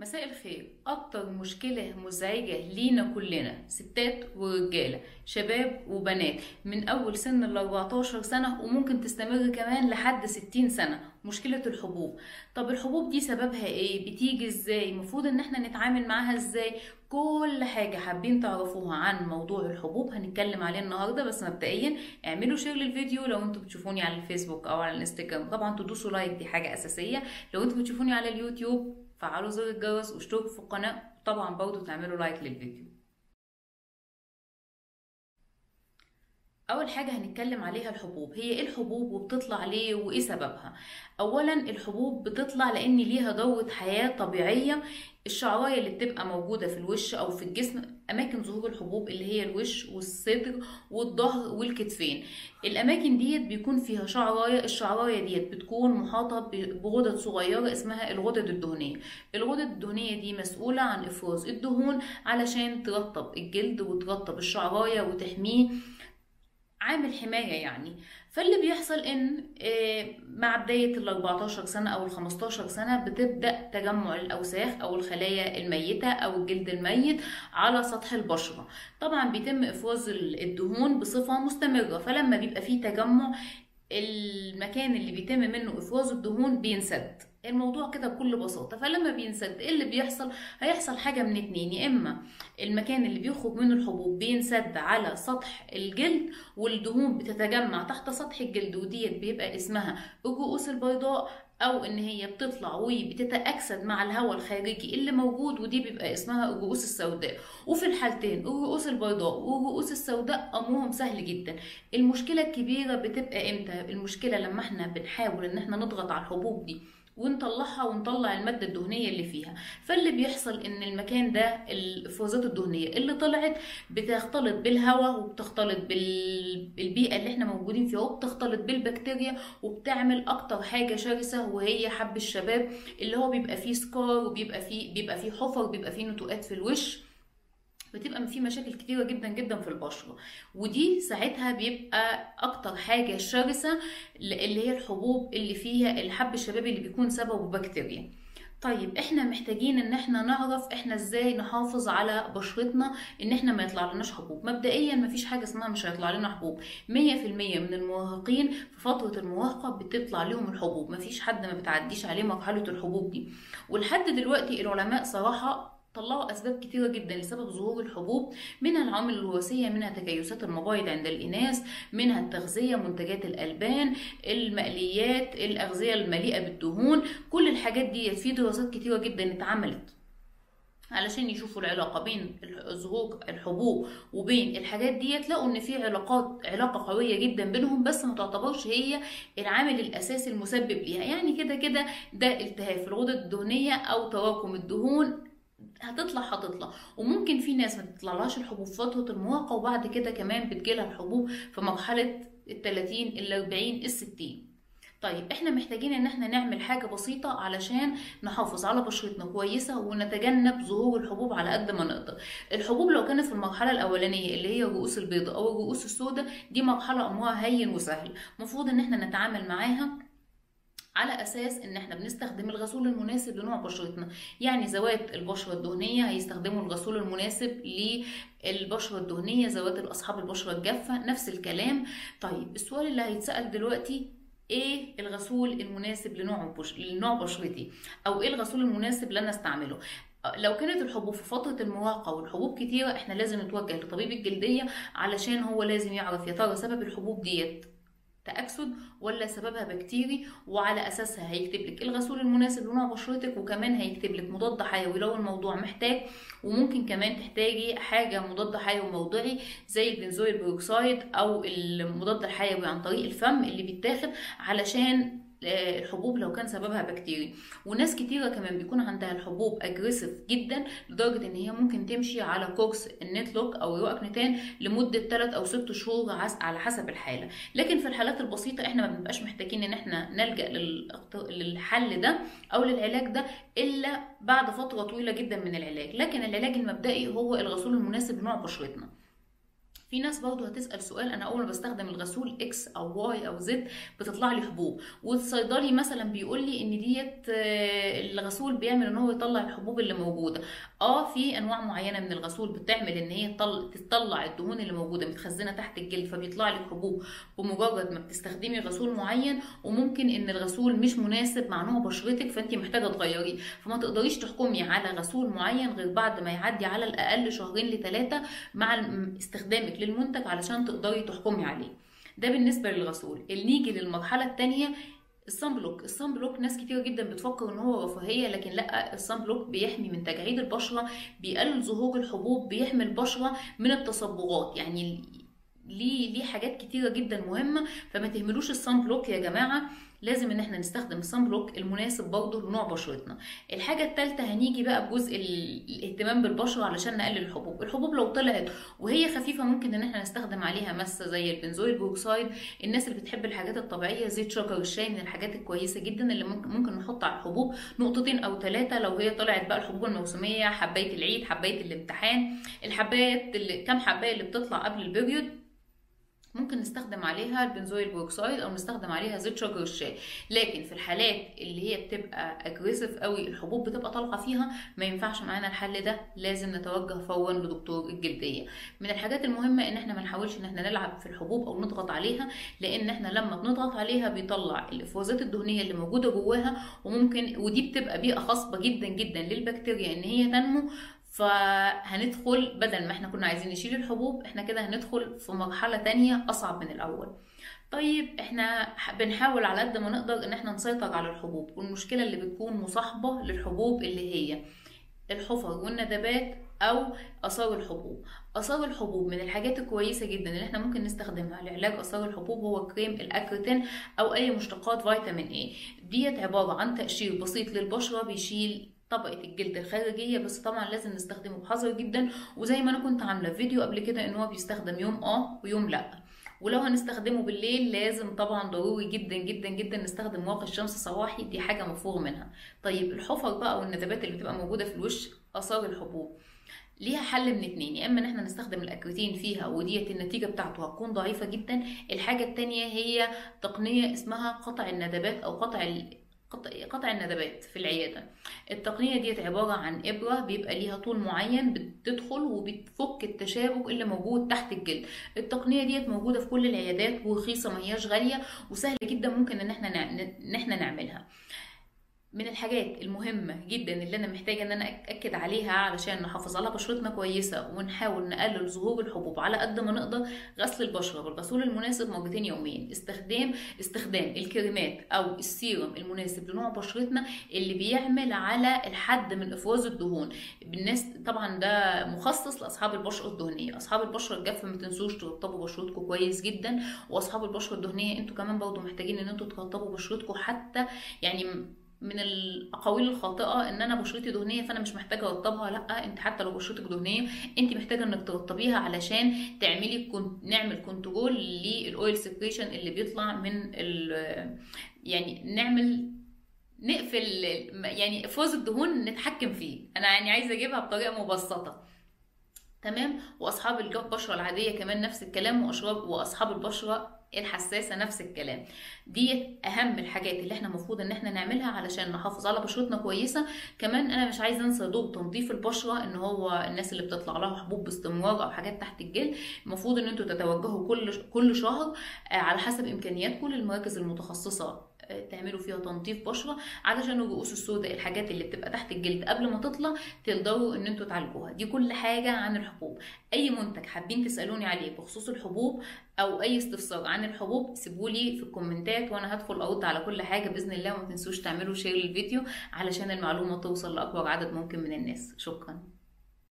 مساء الخير. أكتر مشكلة مزعجة لينا كلنا ستات ورجالة شباب وبنات من أول سن ال 14 سنة وممكن تستمر كمان لحد 60 سنة. مشكلة الحبوب. طب الحبوب دي سببها إيه؟ بتيجي إزاي؟ المفروض إن إحنا نتعامل معاها إزاي؟ كل حاجة حابين تعرفوها عن موضوع الحبوب هنتكلم عليه النهاردة بس مبدئيا اعملوا share للفيديو لو أنتوا بتشوفوني على الفيسبوك أو على الإنستجرام. طبعا تدوسوا like دي حاجة أساسية. لو أنتوا بتشوفوني على اليوتيوب فعلوا زر الجرس واشتركوا في القناة. طبعا برضو تعملوا لايك للفيديو. أول حاجة هنتكلم عليها الحبوب. هي إيه الحبوب وبتطلع ليه وإيه سببها؟ اولا الحبوب بتطلع لأن ليها دوره حياة طبيعية. الشعراية اللي بتبقى موجودة في الوش أو في الجسم أماكن ظهور الحبوب اللي هي الوش والصدر والظهر والكتفين. الأماكن ديت بيكون فيها شعراية. الشعراية ديت بتكون محاطة بغدد صغيرة اسمها الغدد الدهنية. الغدد الدهنية دي مسؤولة عن إفراز الدهون علشان ترطب الجلد وترطب الشعراية وتحميه عامل حماية يعني. فاللي بيحصل إن مع بداية ال 14 سنة أو ال 15 سنة بتبدأ تجمع الأوساخ أو الخلايا الميتة أو الجلد الميت على سطح البشرة. طبعا بيتم افراز الدهون بصفة مستمرة فلما بيبقى فيه تجمع المكان اللي بيتم منه افراز الدهون بينسد. الموضوع كده بكل بساطة. فلما بينسد إيه اللي بيحصل؟ هيحصل حاجة من اتنين يا إما المكان اللي بيخرج منه الحبوب بينسد على سطح الجلد والدهون بتتجمع تحت سطح الجلد وديت بيبقى اسمها الرؤوس البيضاء أو إن هي بتطلع وبتتاكسد مع الهواء الخارجي اللي موجود ودي بيبقى اسمها الرؤوس السوداء. وفي الحالتين الرؤوس البيضاء والرؤوس السوداء أمرهم سهل جدا. المشكلة الكبيرة بتبقى إمتى؟ المشكلة لما إحنا بنحاول إن إحنا نضغط على الحبوب دي. ونطلعها ونطلع المادة الدهنية اللي فيها. فاللي بيحصل إن المكان ده الافرازات الدهنية اللي طلعت بتختلط بالهواء وبتختلط بالبيئة اللي إحنا موجودين فيها وبتختلط بالبكتيريا وبتعمل أكتر حاجة شرسة وهي حب الشباب اللي هو بيبقى فيه سكار وبيبقى فيه بيبقى فيه حفر بيبقى فيه نتوءات في الوش. بتبقى في مشاكل كتيرة جدا جدا في البشرة. ودي ساعتها بيبقى أكتر حاجة شرسة اللي هي الحبوب اللي فيها الحب الشبابي اللي بيكون سببه بكتيريا. طيب إحنا محتاجين إن إحنا نعرف إحنا إزاي نحافظ على بشرتنا إن إحنا ما يطلع لناش حبوب. مبدئيا ما فيش حاجة اسمها مش هيطلع لنا حبوب. 100% من المراهقين في فترة المراهقة بتطلع لهم الحبوب. ما فيش حد ما بتعديش عليه مرحلة الحبوب دي. ولحد دلوقتي العلماء صراحة طلعوا أسباب كتيرة جدا لسبب ظهور الحبوب منها العوامل الوراثية منها تكيسات المبايض عند الإناث منها التغذية منتجات الألبان المقليات الأغذية المليئة بالدهون. كل الحاجات دي في دراسات كتيرة جدا اتعملت علشان يشوفوا العلاقة بين ظهور الحبوب وبين الحاجات دي. لقوا إن في علاقات علاقة قوية جدا بينهم بس ما تعتبرش هي العامل الأساسي المسبب ليها. يعني كده كده ده التهاب في الغدد الدهنية أو تراكم الدهون. هتطلع هتطلع. وممكن في ناس ما تطلعلهاش الحبوب فترة المراهقة وبعد كده كمان بتجيلها الحبوب في مرحلة ال 30 ال 40 ال 60 طيب إحنا محتاجين إن إحنا نعمل حاجة بسيطة علشان نحافظ على بشرتنا كويسة ونتجنب ظهور الحبوب على قد ما نقدر. الحبوب لو كانت في المرحلة الأولانية اللي هي الرؤوس البيضاء أو الرؤوس السوداء دي مرحلة أمرها هين وسهل. المفروض إن إحنا نتعامل معاها على أساس إن إحنا بنستخدم الغسول المناسب لنوع بشرتنا. يعني ذوات البشرة الدهنية هيستخدموا الغسول المناسب للبشرة الدهنية ذوات اصحاب البشرة الجافة نفس الكلام. طيب السؤال اللي هيتسأل دلوقتي إيه الغسول المناسب لنوع بش... لنوع بشرتي؟ أو إيه الغسول المناسب اللي أنا أستعمله؟ لو كانت الحبوب في فترة المراهقة والحبوب كتيرة إحنا لازم نتوجه لطبيب الجلدية علشان هو لازم يعرف يا ترى سبب الحبوب ديت. تأكسد ولا سببها بكتيري وعلى أساسها هيكتب لك الغسول المناسب لنوع بشرتك وكمان هيكتب لك مضاد حيوي لو الموضوع محتاج. وممكن كمان تحتاجي حاجة مضاد حيوي موضعي زي ال benzoyl peroxide أو المضاد الحيوي عن طريق الفم اللي بيتاخد علشان الحبوب لو كان سببها بكتيري. وناس كتيرة كمان بيكون عندها الحبوب aggressive جدا لدرجة إن هي ممكن تمشي على course ال Netlook أو Roaccutane لمدة 3 أو 6 شهور على حسب الحالة. لكن في الحالات البسيطة إحنا ما بنبقاش محتاجين إن إحنا نلجأ للحل ده أو للعلاج ده إلا بعد فترة طويلة جدا من العلاج. لكن العلاج المبدئي هو الغسول المناسب لنوع بشرتنا. في ناس برضه هتسأل سؤال أنا أول ما بستخدم الغسول إكس أو واي أو زد بتطلع لي حبوب. والصيدلي مثلا بيقول لي إن ديت آه، الغسول بيعمل إن هو يطلع الحبوب اللي موجودة. آه في أنواع معينة من الغسول بتعمل إن هي تطل- تطلع الدهون اللي موجودة متخزنة تحت الجلد فبيطلع لك حبوب. بمجرد ما بتستخدمي غسول معين وممكن إن الغسول مش مناسب مع نوع بشرتك فانت محتاجة تغيريه. فما تقدريش تحكمي على غسول معين غير بعد ما يعدي على الأقل شهرين لثلاثه مع الم- للمنتج علشان تقدري تحكمي عليه. ده بالنسبة للغسول. نيجي للمرحلة الثانية ال sunblock. ال sunblock ناس كتير جدا بتفكر إن هو رفاهية لكن لأ ال sunblock بيحمي من تجاعيد البشرة بيقلل ظهور الحبوب بيحمي البشرة من التصبغات. يعني ليه ليه حاجات كتيرة جدا مهمة فما تهملوش ال sunblock يا جماعة. لازم إن إحنا نستخدم ال sunblock المناسب برضه لنوع بشرتنا. الحاجة الثالثه هنيجي بقى بجزء ال- الاهتمام بالبشره علشان نقلل الحبوب. الحبوب لو طلعت وهي خفيفة ممكن إن إحنا نستخدم عليها مسه زي ال benzoyl peroxide الناس اللي بتحب الحاجات الطبيعية زيت شجر الشاي من الحاجات الكويسة جدا اللي ممكن ممكن نحط على الحبوب. نقطتين أو ثلاثة لو هي طلعت بقى الحبوب الموسمية حباية العيد حباية الامتحان. الحبايات كام حباية اللي بتطلع قبل ال period ممكن نستخدم عليها ال benzoyl peroxide أو نستخدم عليها زيت شجر الشاي. لكن في الحالات اللي هي بتبقى aggressive قوي الحبوب بتبقى طالعة فيها ما ينفعش معانا الحل ده. لازم نتوجه فورا لدكتور الجلدية. من الحاجات المهمة إن إحنا ما نحاولش إن إحنا نلعب في الحبوب أو نضغط عليها لأن إحنا لما بنضغط عليها بيطلع الافرازات الدهنية اللي موجودة جواها وممكن ودي بتبقى بيئة خصبه جدا جدا للبكتيريا إن هي تنمو. فهندخل بدل ما إحنا كنا عايزين نشيل الحبوب إحنا كده هندخل في مرحلة تانية أصعب من الأول. طيب إحنا بنحاول على قد ما نقدر إن إحنا نسيطر على الحبوب والمشكلة اللي بتكون مصاحبة للحبوب اللي هي الحفر والندبات أو آثار الحبوب. آثار الحبوب من الحاجات الكويسة جدا اللي إحنا ممكن نستخدمها لعلاج آثار الحبوب هو كريم الأكريتين أو أي مشتقات فيتامين اي ديت عبارة عن تقشير بسيط للبشرة بيشيل طبقة الجلد الخارجية بس طبعا لازم نستخدمه. بحذر جدا. وزي ما أنا كنت عاملة فيديو قبل كده إن هو بيستخدم يوم آه ويوم لأ. ولو هنستخدمه بالليل لازم طبعا ضروري جدا جدا جدا نستخدم واقي الشمس صباحي. دي حاجة مفروغ منها. طيب الحفر بقى والندبات اللي بتبقى موجودة في الوش آثار الحبوب. ليها حل من اتنين يا إما إن إحنا نستخدم الأكريتين فيها وديت النتيجة بتاعته هتكون ضعيفة جدا. الحاجة التانية هي تقنية اسمها قطع الندبات أو قطع. قطع الندبات في العيادة التقنية ديت عبارة عن إبرة بيبقى ليها طول معين بتدخل وبتفك التشابك اللي موجود تحت الجلد التقنية ديت موجودة في كل العيادات ورخيصة ما هياش غالية وسهل جدا ممكن. إن إحنا نعملها من الحاجات المهمة جدا اللي أنا محتاجة إن أنا أتأكد عليها علشان نحافظ على بشرتنا كويسة ونحاول نقلل ظهور الحبوب على قد ما نقدر غسل البشرة بالغسول المناسب مرتين يوميا. استخدام استخدام الكريمات أو السيروم المناسب لنوع بشرتنا اللي بيعمل على الحد من إفراز الدهون. بالناس طبعا ده مخصص لأصحاب البشرة الدهنية. أصحاب البشرة الجافة ما تنسوش ترطبوا بشرتكم كويس جدا. وأصحاب البشرة الدهنية أنتوا كمان برضو محتاجين إن أنتوا ترطبوا بشرتكم حتى يعني من الأقاويل الخاطئة إن أنا بشرتي دهنية فأنا مش محتاجة ارطبها لأ أنت حتى لو بشرتك دهنية أنت محتاجة إنك ترطبيها علشان تعملي كنت نعمل control لل oil secretion اللي بيطلع من ال يعني نعمل نقفل يعني افراز الدهون نتحكم فيه. أنا يعني عايزة أجيبها بطريقة مبسطة. تمام؟ وأصحاب البشرة العادية كمان نفس الكلام وأص- وأصحاب البشرة الحساسة نفس الكلام. دي أهم الحاجات اللي إحنا المفروض إن إحنا نعملها علشان نحافظ على بشرتنا كويسة. كمان أنا مش عايزة أنسى دور تنظيف البشرة إن هو الناس اللي بتطلع لها حبوب باستمرار أو حاجات تحت الجلد المفروض إن أنتوا تتوجهوا كل كل شهر على حسب إمكانياتكم للمراكز المتخصصة. تعملوا فيها تنظيف بشرة علشان الرؤوس السوداء الحاجات اللي بتبقى تحت الجلد قبل ما تطلع تقدروا إن أنتوا تعالجوها. دي كل حاجة عن الحبوب. أي منتج حابين تسألوني عليه بخصوص الحبوب أو أي استفسار عن الحبوب سيبولي في ال comments وأنا هدخل أرد على كل حاجة بإذن الله. وما تنسوش تعملوا share للفيديو علشان المعلومة توصل لأكبر عدد ممكن من الناس. شكرا.